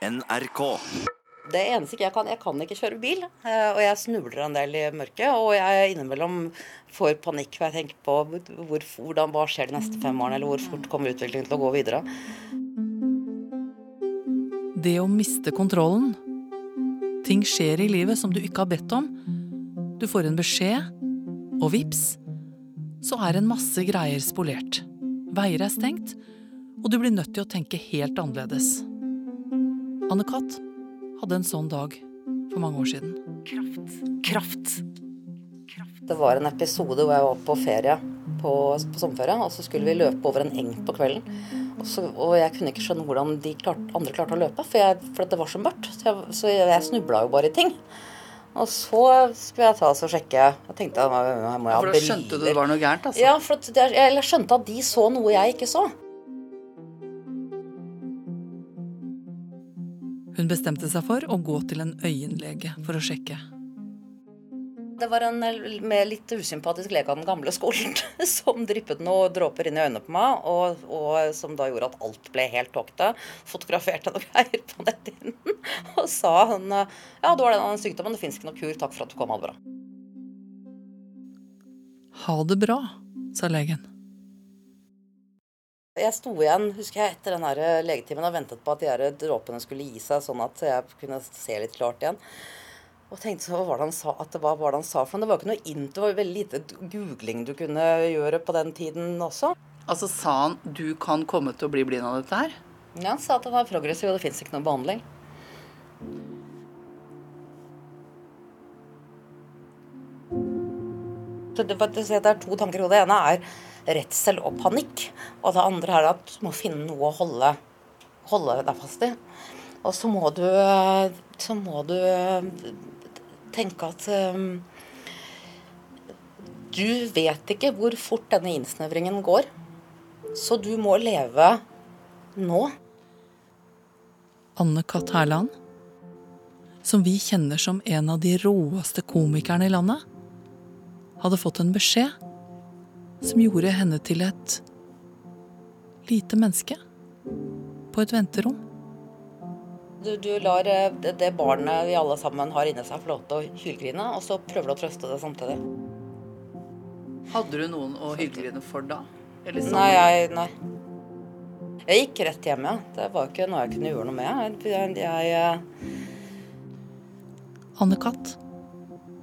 NRK. Det eneste ikke jeg kan, jeg kan ikke kjøre bil. eh, Og jeg snubler en del i mørket. Og jeg innimellom får panikk for jeg tenker på hvor, hvordan, hva skjer de neste fem årene, eller hvor fort kommer utviklingen til å gå videre. Det å miste kontrollen. Ting skjer i livet som du ikke har bedt om. Du får en beskjed, og vips, så er en masse greier spolert. Veier er stengt, og du blir nødt til å tenke helt annerledes. Anne-Kat. hadde en sånn dag for mange år siden. Kraft. Kraft. Kraft. Det var en episode hvor jeg var på ferie på, på sommerferie, og så skulle vi løpe over en eng på kvelden. Og, så, og jeg kunne ikke skjønne hvordan de klart, andre klarte å løpe, for, jeg, for det var så mørkt. Så jeg, så jeg, jeg snubla jo bare i ting. Og så skulle jeg ta oss og sjekke. Jeg tenkte må jeg ha For da skjønte du det var noe gærent, altså? Ja, for jeg, jeg skjønte at de så noe jeg ikke så. Hun bestemte seg for å gå til en øyenlege for å sjekke. Det var en med litt usympatisk lege av den gamle skolen som dryppet noen dråper inn i øynene på meg, og, og som da gjorde at alt ble helt tåkete. Fotograferte noe greier på netthinnen og sa hun ja, du har den sykdommen, det fins ikke noe kur, takk for at du kom, ha det bra. Ha det bra, sa legen. Jeg sto igjen husker jeg, etter den her legetimen og ventet på at de her dråpene skulle gi seg, sånn at jeg kunne se litt klart igjen. Og tenkte så, hva var det han sa, at det var, var det han sa for noe? Det var ikke noe int, det var jo veldig lite googling du kunne gjøre på den tiden også. Altså sa han du kan komme til å bli blind av dette her? Ja, Han sa at han var progressiv, og det fins ikke noe behandling. Så det, det er to tanker i hodet. Det ene er redsel og panikk. Og det andre er at du må finne noe å holde, holde deg fast i. Og så må du, så må du tenke at um, Du vet ikke hvor fort denne innsnevringen går. Så du må leve nå. Anne-Kat. Hærland, som vi kjenner som en av de råeste komikerne i landet, hadde fått en beskjed som gjorde henne til et lite menneske på et venterom. Du, du lar eh, det, det barnet vi alle sammen har inni seg, få lov til å hylgrine, og så prøver du å trøste det samtidig. Hadde du noen å hylgrine for da? Eller? Nei, jeg, nei. Jeg gikk rett hjem, ja. Det var ikke noe jeg kunne gjøre noe med. Jeg, jeg, jeg Anne-Kat.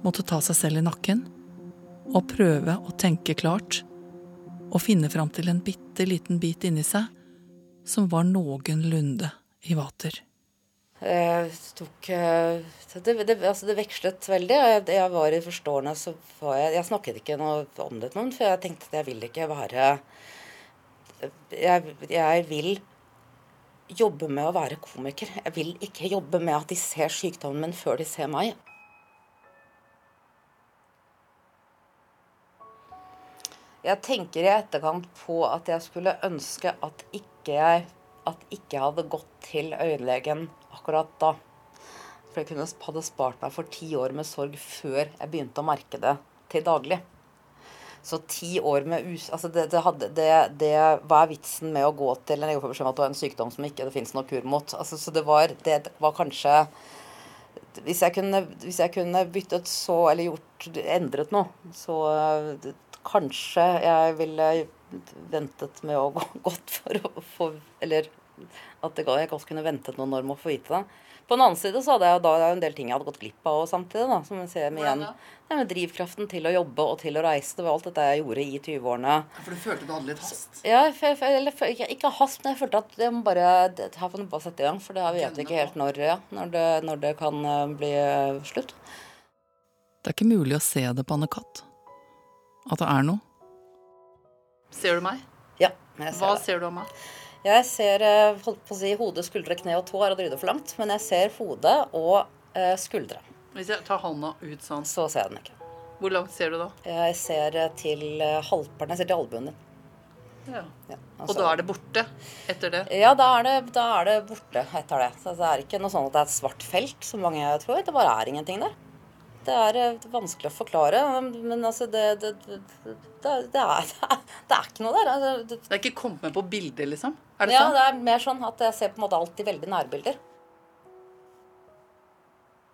måtte ta seg selv i nakken og prøve å tenke klart og finne fram til en bitte liten bit inni seg som var noenlunde i vater. eh, tok eh, det, det, altså det vekslet veldig. Jeg, jeg var i forstående, så var jeg Jeg snakket ikke noe om det til noen, for jeg tenkte at jeg vil ikke være jeg, jeg vil jobbe med å være komiker. Jeg vil ikke jobbe med at de ser sykdommen min før de ser meg. Jeg tenker i etterkant på at jeg skulle ønske at ikke jeg at ikke hadde gått til øyelegen akkurat da. For jeg kunne hadde spart meg for ti år med sorg før jeg begynte å merke det til daglig. Så ti år med us... Altså det, det, hadde, det, det, hva er vitsen med å gå til en lege og få beskjed om at du har en sykdom som ikke det fins noe kur mot? Altså, så det var, det var kanskje hvis jeg, kunne, hvis jeg kunne byttet så, eller gjort, endret noe, så kanskje jeg ville ventet med å gå godt for å få Eller at det, jeg kanskje kunne ventet noen år med å få vite det. På den annen side så hadde jeg da en del ting jeg hadde gått glipp av samtidig. da, som jeg ser med igjen. Det med drivkraften til å jobbe og til å reise. Det var alt dette jeg gjorde i 20-årene. For du følte du hadde litt hast? Ja, for, for, eller, for, ikke, ikke hast, men jeg følte at jeg må bare, det, her får du bare sette i gang. For det vet vi ikke helt når, ja, når, det, når det kan uh, bli uh, slutt. Det er ikke mulig å se det på Anne-Kat. At det er noe. Ser du meg? Ja, jeg ser Hva det. ser du av meg? Jeg ser uh, holdt på å si, hode, skuldre, kne og tå er å dryde for langt. Men jeg ser hode og eh, skuldre. Hvis jeg tar hånda ut sånn, Så ser jeg den ikke. hvor langt ser du da? Jeg ser uh, til uh, halvparten. Jeg ser til albuen din. Ja. Ja, Og da er det borte etter det? Ja, da er, det, da er det borte etter det. Så det er ikke noe sånn at det er et svart felt, som mange tror. Det bare er ingenting der. Det er eh, vanskelig å forklare, men altså det Det, det, det, er, det, er, det er ikke noe der. Altså, det, Det er ikke kommet med på bildet, liksom? Er det ja, sånn? det er mer sånn at jeg ser på en måte alltid veldig nærbilder.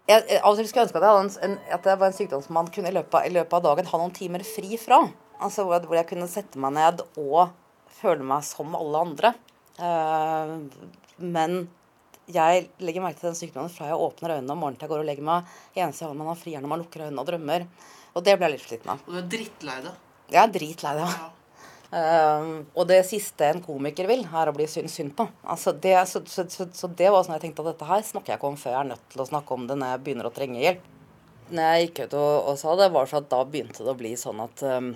jeg, jeg, av og til skulle ønske at, jeg hadde en, en, at det var en sykdom som man kunne i løpet, av, i løpet av dagen ha noen timer fri fra. Altså hvor, hvor jeg kunne sette meg ned og føle meg som alle andre. Uh, men jeg legger merke til den sykdommen fra jeg åpner øynene om morgenen til jeg går og legger meg. Eneste gang man har fri er når man lukker øynene og drømmer. Og det ble jeg litt sliten av. Og du er drittlei deg. Jeg er dritlei deg. Ja. Um, og det siste en komiker vil, er å bli syntes synd på. Altså det, så, så, så, så, det var sånn jeg tenkte at dette her snakker jeg ikke om før jeg er nødt til å snakke om det når jeg begynner å trenge hjelp. Når jeg gikk ut og, og sa det, var sånn at da begynte det å bli sånn at um,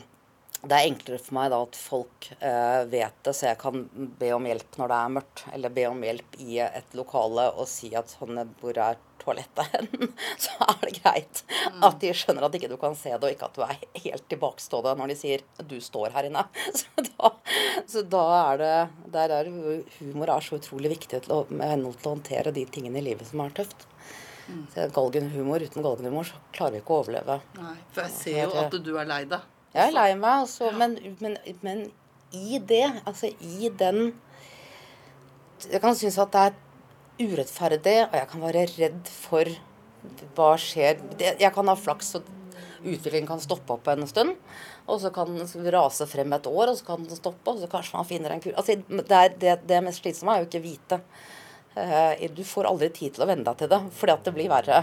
det er enklere for meg da at folk eh, vet det, så jeg kan be om hjelp når det er mørkt. Eller be om hjelp i et lokale og si at sånn, hvor er toalettet hen? så er det greit mm. at de skjønner at ikke du kan se det, og ikke at du er helt tilbakestående når de sier 'du står her inne'. Så da, så da er det der er Humor er så utrolig viktig til å, med til å håndtere de tingene i livet som er tøft. Mm. Så galgenhumor, Uten galgenhumor så klarer vi ikke å overleve. Nei, For jeg ser jo at du er lei deg. Jeg er lei meg, altså, men, men, men, i det, altså i den Jeg kan synes at det er urettferdig, og jeg kan være redd for hva skjer Jeg kan ha flaks, og utviklingen kan stoppe opp en stund. Og så kan den rase frem et år, og så kan den stoppe, og så kanskje man finner en kur. Altså, det, er, det, det mest slitsomme er jo ikke vite. Eh, du får aldri tid til å venne deg til det, fordi at det blir verre.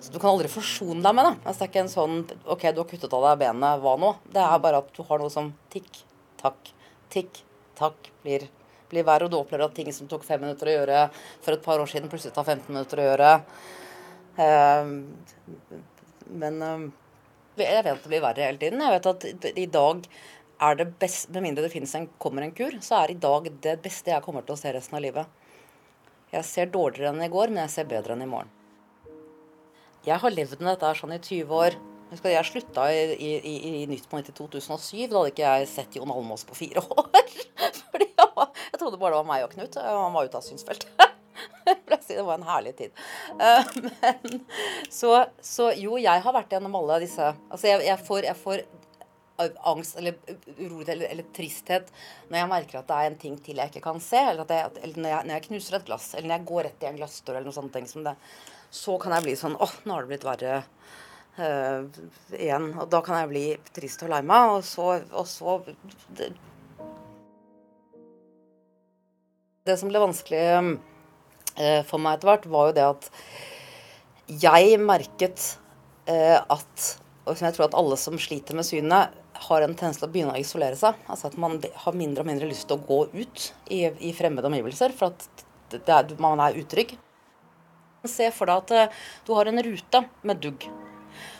Så du kan aldri forsone deg med det. Altså, det er ikke en sånn OK, du har kuttet av deg benet, hva nå? Det er bare at du har noe som tikk, takk, tikk, takk blir, blir verre. Og du opplever at ting som tok fem minutter å gjøre for et par år siden, plutselig tar 15 minutter å gjøre. Uh, men uh, jeg vet at det blir verre hele tiden. Jeg vet at i dag er det best, Med mindre det en, kommer en kur, så er i dag det beste jeg kommer til å se resten av livet. Jeg ser dårligere enn i går, men jeg ser bedre enn i morgen. Jeg har levd med dette sånn i 20 år. Jeg, jeg slutta i, i, i, i Nytt på i 2007. Da hadde ikke jeg sett Jon Almaas på fire år. Fordi jeg, var, jeg, trodde bare det var meg og Knut. Han var ute av synsfeltet. Det var en herlig tid. Eh, men, så, så, jo, jeg har vært gjennom alle disse Altså, jeg, jeg får, jeg får angst eller urolighet eller, eller, tristhet når jeg merker at det er en ting til jeg ikke kan se, eller, jeg, eller når, når, jeg, knuser et glass, eller når jeg går rett i en glassdør, eller noe sånt ting som det så kan jeg bli sånn åh, nå har det blitt verre uh, igjen. Og da kan jeg bli trist og lei meg. Og så, og så det, det, som ble vanskelig uh, for meg etter hvert, var jo det at jeg merket uh, at Og som jeg tror at alle som sliter med synet, har en tendens til å begynne å isolere seg. Altså at man har mindre og mindre lyst til å gå ut i, i fremmede omgivelser, for at er, man er utrygg. Se for deg at eh, du har en rute med dugg.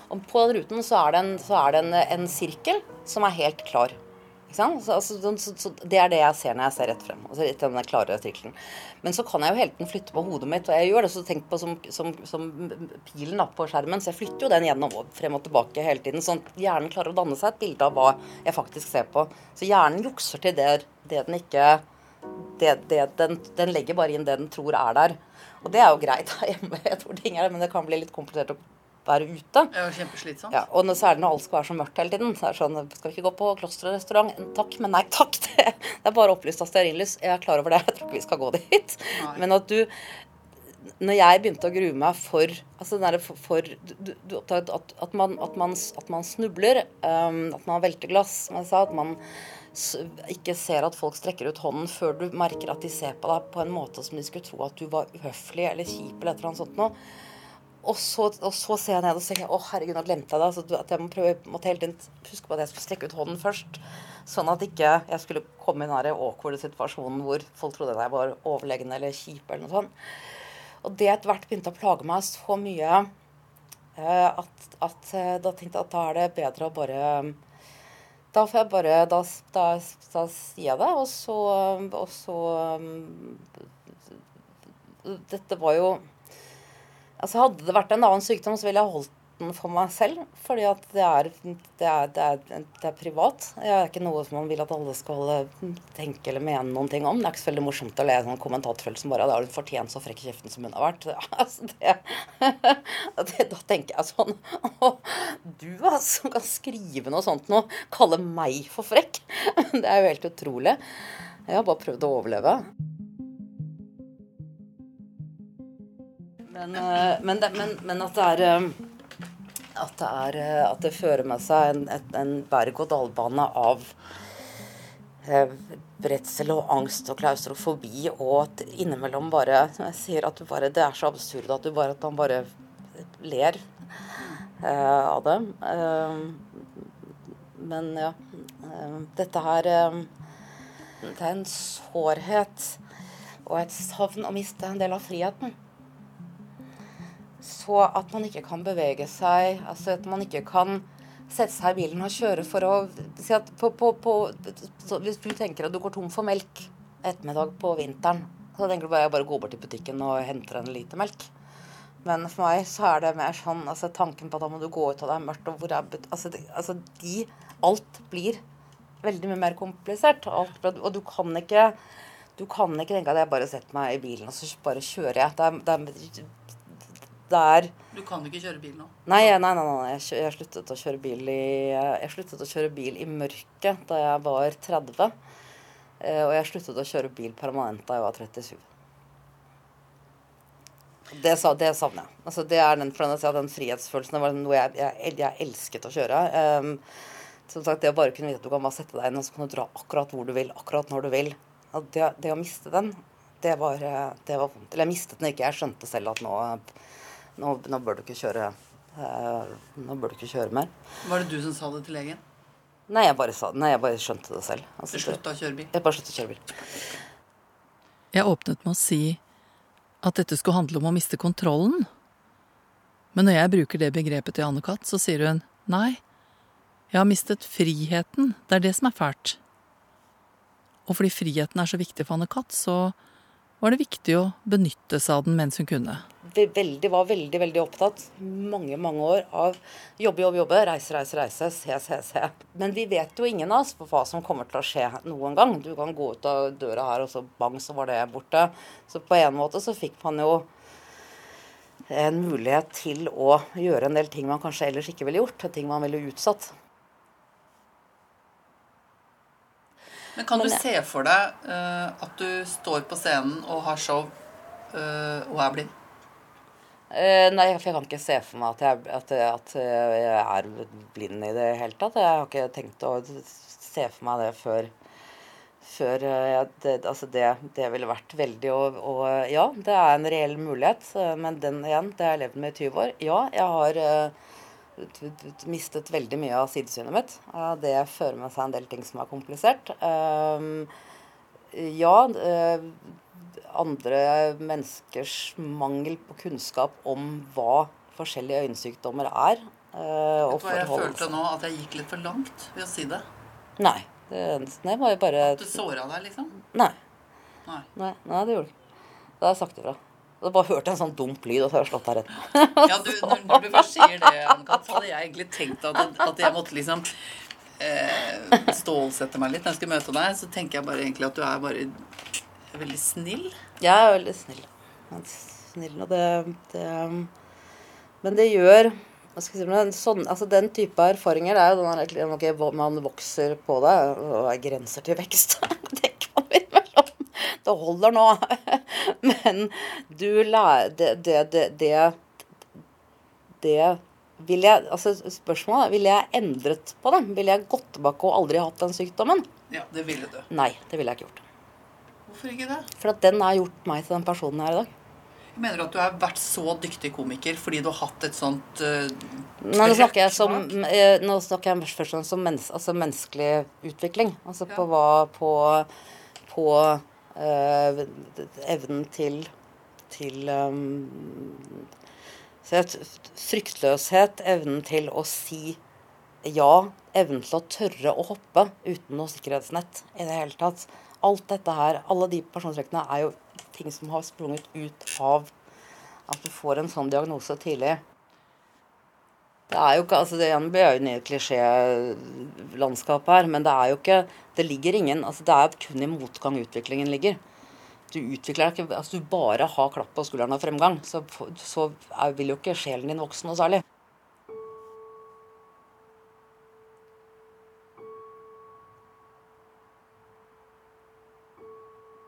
Og på den ruten så er det en, er det en, en sirkel som er helt klar. Så, altså, så, så, det er det jeg ser når jeg ser rett frem. Altså, etter denne klare sirkelen. Men så kan jeg jo hele tiden flytte på hodet mitt, og jeg gjør det. Så tenk på som, som, som pilen på skjermen. Så jeg flytter jo den gjennom og frem og tilbake hele tiden. Sånn at hjernen klarer å danne seg et bilde av hva jeg faktisk ser på. Så hjernen jukser til det, det den ikke det, det, den, den legger bare inn det den tror er der. Og det er jo greit hjemme, jeg tror ting er det, men det kan bli litt komplisert å være ute. Ja, kjempeslitsomt. Ja, og særlig når alt skal være så mørkt hele tiden. Så er det sånn Skal vi ikke gå på klosterrestaurant? Takk, men nei takk. Det, det er bare opplyst av stearinlys. Jeg er klar over det. Jeg tror ikke vi skal gå dit. Nei. Men at du Når jeg begynte å grue meg for altså den for, for du, du, at, at, man, at, man, at man snubler, um, at man velter glass, som jeg sa, at man ikke ser at folk strekker ut hånden før du merker at de ser på deg på en måte som de skulle tro at du var uhøflig eller kjip eller et eller annet sånt noe. Og så, og så, ser jeg ned og tenker å herregud, nå glemte jeg det. Altså, at jeg må prøve, måtte hele tiden huske på at jeg skulle strekke ut hånden først. Sånn at ikke jeg skulle komme i den awkwarde situasjonen hvor folk trodde jeg var overlegen eller kjip eller noe sånt. Og det etter hvert begynte å plage meg så mye uh, at, at uh, da tenkte jeg at da er det bedre å bare da får jeg bare Da, da, da sier jeg det, og så, og så um, Dette var jo Altså Hadde det vært en annen sykdom, så ville jeg holdt den for meg selv. Fordi at det er, det, er, det, er, det er, privat. Det er ikke noe som man vil at alle skal eh, tenke eller mene noen ting om. Det er ikke så veldig morsomt å le sånn kommentatorfelt som bare 'Da har hun fortjent så frekk i kjeften som hun har vært'. Altså da tenker jeg sånn Å, du altså, som kan skrive noe sånt nå, kalle meg for frekk. Det er jo helt utrolig. Jeg har bare prøvd å overleve. Men, eh, men, men, men at det er eh, at det, er, eh, at det fører med seg en, en- berg-og-dal-bane av eh, redsel og angst og klaustrofobi, og at innimellom bare Jeg sier at bare Det er så absurd at bare at man bare ler eh, av det. Eh, men ja. eh, dette her eh, Det er en sårhet og et savn å miste en del av friheten. Så at man ikke kan bevege seg, altså at man ikke kan sette seg i bilen og kjøre for å si at på, på, på, Hvis du tenker at du går tom for melk ettermiddag på vinteren, så tenker du bare jeg bare går bort til butikken og henter en liter melk. Men for meg så er det mer sånn altså tanken på at da må du gå ut, og det er mørkt, og hvor er altså, de, altså de Alt blir veldig mye mer komplisert. Alt, og du kan ikke du kan ikke tenke at jeg bare setter meg i bilen og så bare kjører jeg. Det er, det er, det er Du kan ikke kjøre bil nå. Nei, nei, nei, nei. Jeg, jeg sluttet å kjøre bil i Jeg sluttet å kjøre bil i mørket da jeg var 30. eh, Og jeg sluttet å kjøre bil permanent da jeg var 37. Det, sa, det savner jeg. Altså, det er den, for den, den frihetsfølelsen var noe jeg, jeg, jeg elsket å kjøre. Um, som sagt, Det å bare kunne vite at du kan bare sette deg inn og så kan du dra akkurat hvor du vil, akkurat når du vil. Det, det å miste den, det var, eh, det var vondt. Eller jeg mistet den ikke. Jeg skjønte selv at nå, nå, nå bør du ikke kjøre eh, Nå bør du ikke kjøre mer. Var det du som sa det til legen? Nei, jeg bare, sa, nei, jeg bare skjønte det selv. Du Altså, du slutta å kjøre bil? jeg bare sluttet å kjøre bil. Jeg åpnet med å si at dette skulle handle om å miste kontrollen. Men når jeg bruker det begrepet til Anne-Kat., så sier hun nei, jeg har mistet friheten. Det er det som er fælt. Og fordi friheten er så viktig for Anne-Kat., så var det viktig å benytte seg av den mens hun kunne. Veldig, var veldig veldig opptatt mange mange år av jobbe, jobbe, jobbe, reise, reise, reise, se, se, se. Men vi vet jo ingen av oss på hva som kommer til å skje noen gang. Du kan gå ut av døra her, og så bang, så var det borte. Så på en måte så fikk man jo en mulighet til å gjøre en del ting man kanskje ellers ikke ville gjort. Ting man ville utsatt. Men kan Men du se for deg uh, at du står på scenen og har show uh, og er blind? Uh, nei, for jeg kan ikke se for meg at jeg, at, at jeg er blind i det hele tatt. Jeg har ikke tenkt å se for meg det før før ja, det, altså det, det ville vært veldig og, og ja, det er en reell mulighet. Men den igjen, det har jeg levd med i 20 år. Ja, jeg har mistet veldig mye av sidesynet mitt. Eh, Det fører med seg en del ting som er komplisert. Um, ja, eh, andre menneskers mangel på kunnskap om hva forskjellige øyensykdommer er. eh, Vet du hva jeg følte nå? At jeg gikk litt for langt ved å si det. Nei. Det, det var jo bare At du såra deg, liksom. Nei. Nei. Nei, nei det gjorde du ikke. Da har jeg sagt ifra. Du så bare hørte jeg en sånn dump lyd, og så har jeg slått deg rett. Ja, du, når, når du først sier det, Anne-Kat., så hadde jeg egentlig tenkt at, at jeg måtte liksom eh, stålsette meg litt når jeg skulle møte deg. Så tenker jeg bare egentlig at du er bare veldig snill. Jeg er veldig snill. Snill, og det, det Men det gjør si, sånn, altså Den type erfaringer det er jo den der, okay, man vokser på det, og er grenser til vekst. Det holder nå. Men du lærer Det, det, det, det, det vil jeg, altså Spørsmålet ville jeg endret på det? Ville jeg gått tilbake og aldri hatt den sykdommen? Ja, det ville du. Nei, det ville jeg ikke gjort. Hvorfor ikke det? For at den har gjort meg til den personen jeg er i dag. Jeg Mener du at du har vært så dyktig komiker fordi du har hatt et sånt eh, Nå snakker jeg som, eh, nå snakker jeg først og fremst om altså menneskelig utvikling. Altså på Ja. hva På, på eh, evnen til til um, Fryktløshet, evnen til å si ja, evnen til å tørre å hoppe uten noe sikkerhetsnett i det hele tatt. Alt dette her, alle de personstrekkene er jo ting som har sprunget ut av at du får en sånn diagnose tidlig. Det er jo ikke, altså det blir jo nye klisjélandskapet her, men det er jo ikke Det ligger ingen altså Det er kun i motgang utviklingen ligger. Du utvikler deg ikke altså Du bare har klapp på skulderen og fremgang, så, så er, vil jo ikke sjelen din vokse noe særlig.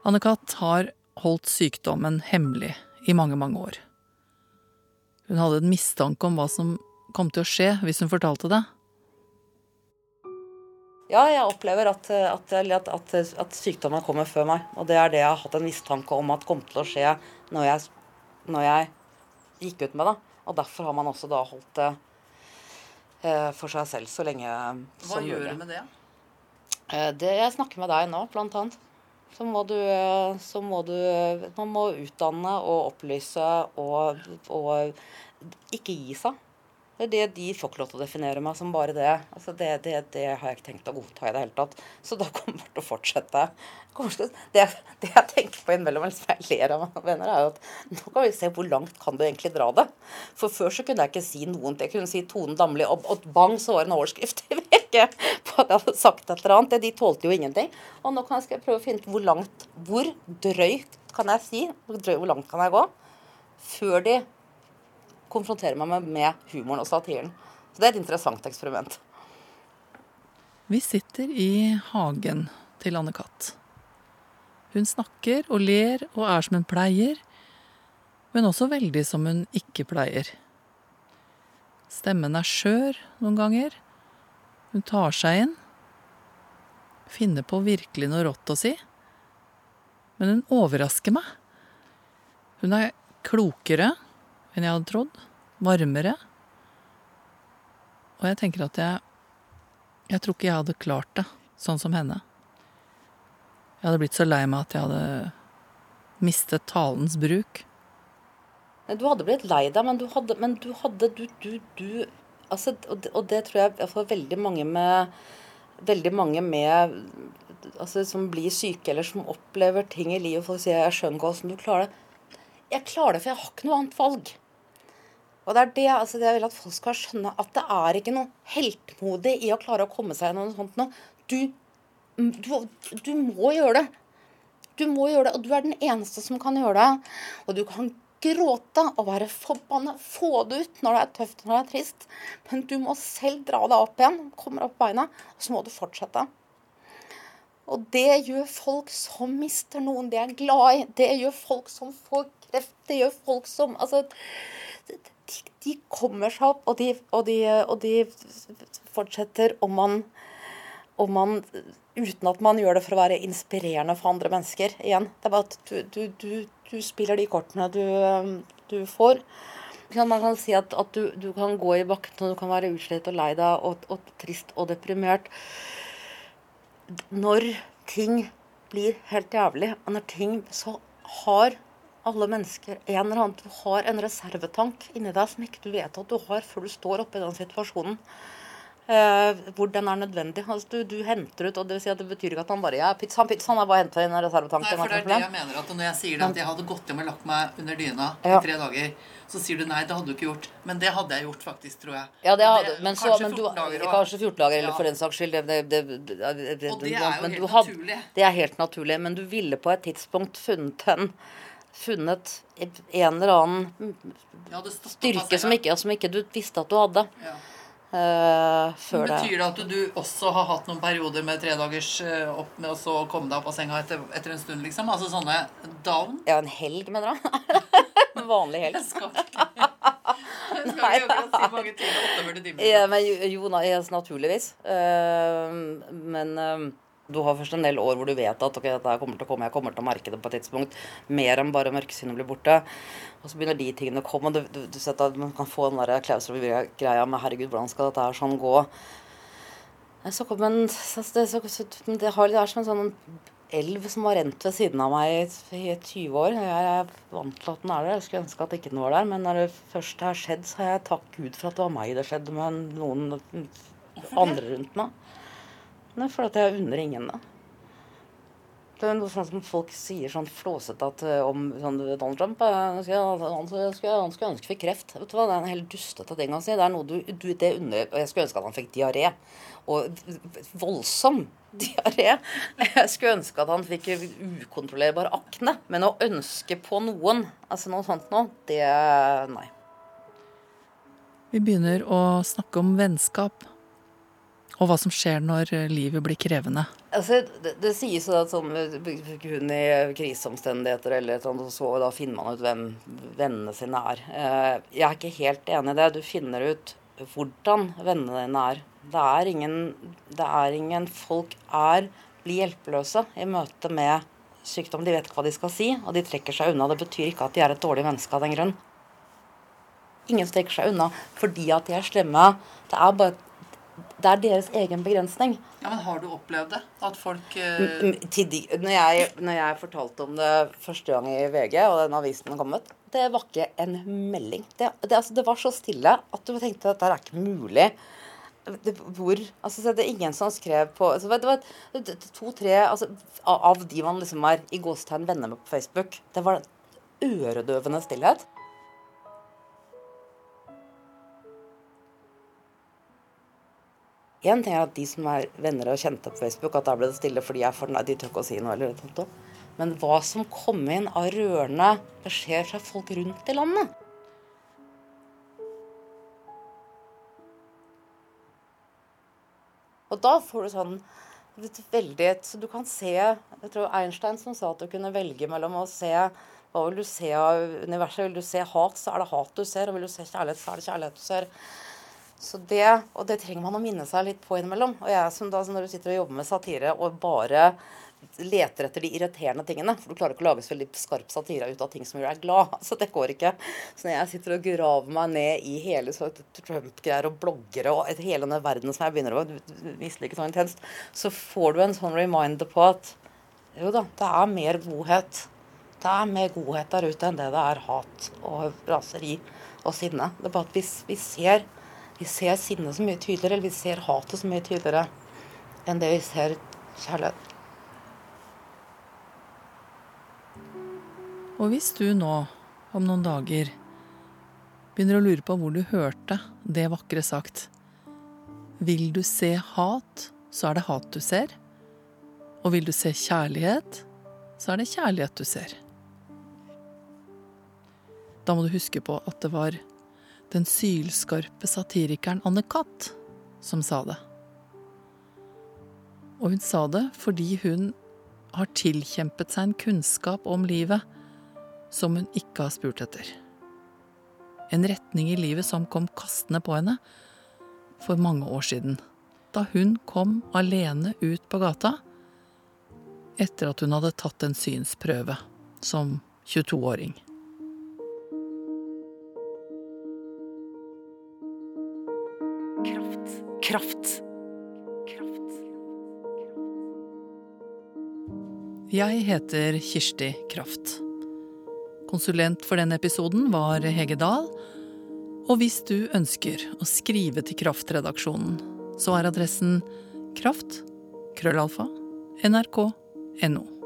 Anne-Kat. har holdt sykdommen hemmelig i mange, mange år. Hun hadde en mistanke om hva som kom til å skje hvis hun fortalte det. Ja, jeg opplever at, at, at, at, sykdommen kommer før meg. Og det er det jeg har hatt en mistanke om at kom til å skje når jeg, når jeg gikk ut med det. Og derfor har man også da holdt det eh, for seg selv så lenge som mulig. Hva gjør du med det? Eh, det jeg snakker med deg nå, blant annet. Så må du, så må du Man må utdanne og opplyse og, og ikke gi seg. Det, er det de får ikke lov til å definere meg som bare det. Altså det, det, det, har jeg ikke tenkt å godta i det hele tatt. Så da kommer jeg til å fortsette. Det, det jeg tenker på innimellom som jeg ler av venner, er at nå kan vi se hvor langt kan du egentlig dra det. For før så kunne jeg ikke si noen ting. Jeg kunne si Tone Damli, og, og bang, så var det en overskrift i VG på at jeg hadde sagt et eller annet. De tålte jo ingenting. Og nå kan jeg prøve å finne ut hvor langt Hvor drøyt kan jeg si? Hvor, drøy, hvor langt kan jeg gå? Før de konfrontere meg med, med humoren og satiren. Så det er et interessant eksperiment. Vi sitter i hagen til Anne-Kat. Hun snakker og ler og er som hun pleier, men også veldig som hun ikke pleier. Stemmen er skjør noen ganger. Hun tar seg inn. Finner på virkelig noe rått å si. Men hun overrasker meg. Hun er klokere enn jeg hadde trodd. Varmere. Og jeg tenker at jeg Jeg tror ikke jeg hadde klart det sånn som henne. Jeg hadde blitt så lei meg at jeg hadde mistet talens bruk. Du hadde blitt lei deg, men du hadde, men du, hadde du, du, du altså, og, det, og, det, tror jeg for veldig mange med Veldig mange med altså, som blir syke, eller som opplever ting i livet. Folk sier 'jeg skjønner ikke hvordan du klarer det'. Jeg klarer det, for jeg har ikke noe annet valg. Og det er det, altså det jeg vil at folk skal skjønne, at det er ikke noe heltmodig i å klare å komme seg gjennom noe sånt noe. Du, du, du, må gjøre det. Du må gjøre det, og du er den eneste som kan gjøre det. Og du kan gråte og være forbanna, få det ut når det er tøft når det er trist. Men du må selv dra deg opp igjen, kommer opp beina, og så må du fortsette. Og det gjør folk som mister noen de er glad i. Det gjør folk som får kreft. Det gjør folk som Altså de kommer seg opp, og de, og de, og de fortsetter om man, om man, Uten at man gjør det for å være inspirerende for andre mennesker. Igjen. Det er bare at du, du, du, du spiller de kortene du, får. Man kan si at, at du, kan gå i bakken og du kan være utslitt og lei deg og, og trist og deprimert. Når ting blir helt jævlig, og når ting så har alle mennesker en eller annen, Du har en reservetank inni deg som ikke du vet at du har før du står oppe i den situasjonen. Eh, hvor den er nødvendig. Altså, du, du, henter ut, og Det vil si at det betyr ikke at han bare ja, pizza, pizza, han har bare henta inn en reservetank. Nei, for det er det jeg mener. at Når jeg sier det at jeg hadde gått hjem og lagt meg under dyna ja. i tre dager, så sier du nei, det hadde du ikke gjort. Men det hadde jeg gjort, faktisk, tror jeg. Ja, det hadde, men så, kanskje, men 14 dager, kanskje 14 dager, eller for den saks skyld. Det, det, det, og det er jo helt naturlig. Det er helt naturlig, men du ville på et tidspunkt funnet den funnet en eller annen styrke som ikke, som ikke, du visste at du hadde. Ja. Uh, før Betyr det at du også har hatt noen perioder med tre dagers uh, opp med å så komme deg opp av senga etter, etter, en stund, liksom? Altså sånne down? Ja, en helg, mener du? en vanlig helg. skal ikke, skal ikke si mange timer, Ja, men, jo, naturligvis. Uh, men du har først en del år hvor du vet at ok, dette kommer til å komme, jeg kommer til å merke det på et tidspunkt. Mer enn bare mørkesynet blir borte. Og så begynner de tingene å komme. Du, du, du at Man kan få den der klaustrofobia-greia med 'herregud, hvordan skal dette her sånn gå'? Så kom en, det, så, det, har, det er som en sånn elv som har rent ved siden av meg i, i 20 år. Jeg er vant til at den er der. Jeg skulle ønske at ikke den var der. Men når det først har skjedd, så har jeg takk Gud for at det var meg det skjedde med noen andre rundt meg. Nei, for at jeg unner ingen det. Det er noe sånn som folk sier sånn flåsete at, eh, om sånn, Donald Trump han han, skulle, ønske fikk kreft. Vet du hva, Det er en helt dustete ting å si. Det er noe du, du det unner Og jeg skulle ønske at han fikk diaré. Og voldsom diaré. Jeg skulle ønske at han fikk ukontrollerbar akne. Men å ønske på noen, altså noe sånt noe, det Nei. Vi begynner å snakke om vennskap. Og hva som skjer når eh, livet blir krevende. Altså, det, det sies jo at sånn, kun i kriseomstendigheter eller sånn, så da finner man ut hvem vennene sine er. Eh, jeg er ikke helt enig i det. Du finner ut hvordan vennene dine er. Det er ingen, det er ingen Folk er blir hjelpeløse i møte med sykdom. De vet ikke hva de skal si, og de trekker seg unna. Det betyr ikke at de er et dårlig menneske av den grunn. Ingen strekker seg unna fordi at de er slemme. Det er bare det er deres egen begrensning. Ja, Men har du opplevd det? At folk uh... de, når, jeg, når, jeg, fortalte om det første gang i VG, og den avisen kom ut, det var ikke en melding. Det, det, altså, det var så stille at du tenkte at dette er ikke mulig. Det, hvor altså, det er ingen som skrev på altså, Det var to-tre altså, av de man liksom er i gåstegn venner med på Facebook. Det var øredøvende stillhet. Én ting er at de som er venner og kjente på Facebook, at da ble det stille fordi jeg for, de tør ikke å si noe. eller noe Men hva som kom inn av rørende beskjeder fra folk rundt i landet Og da får du sånn veldig Så du kan se Jeg tror Einstein som sa at du kunne velge mellom å se hva vil du se av universet? Vil du se hat, så er det hat du ser. Og vil du se kjærlighet, så er det kjærlighet du ser. Så det, og det trenger man å minne seg litt på innimellom. Og jeg som da, når du sitter og jobber med satire og bare leter etter de irriterende tingene For du klarer ikke å lage så veldig skarp satire ut av ting som gjør deg glad. Så det går ikke. Så når jeg sitter og graver meg ned i hele Trump-greier og bloggere og hele denne verden som jeg begynner å mislike så intenst, så får du en sånn reminder på at jo da, det er mer godhet. Det er mer godhet der ute enn det det er hat og raseri og sinne. Det er bare at vi, vi ser vi ser sinnet så mye tydeligere, eller vi ser hatet så mye tydeligere enn det vi ser kjærlighet. Og hvis du nå, om noen dager, begynner å lure på hvor du hørte det vakre sagt Vil du se hat, så er det hat du ser. Og vil du se kjærlighet, så er det kjærlighet du ser. Da må du huske på at det var den sylskarpe satirikeren Anne Katt som sa det. Og hun sa det fordi hun har tilkjempet seg en kunnskap om livet som hun ikke har spurt etter. En retning i livet som kom kastende på henne for mange år siden, da hun kom alene ut på gata etter at hun hadde tatt en synsprøve som 22-åring. Kraft. Jeg heter Kirsti Kraft. Konsulent for denne episoden var Hege Dahl. Og hvis du ønsker å skrive til Kraftredaksjonen, så er adressen kraft krøllalfa nrk.no.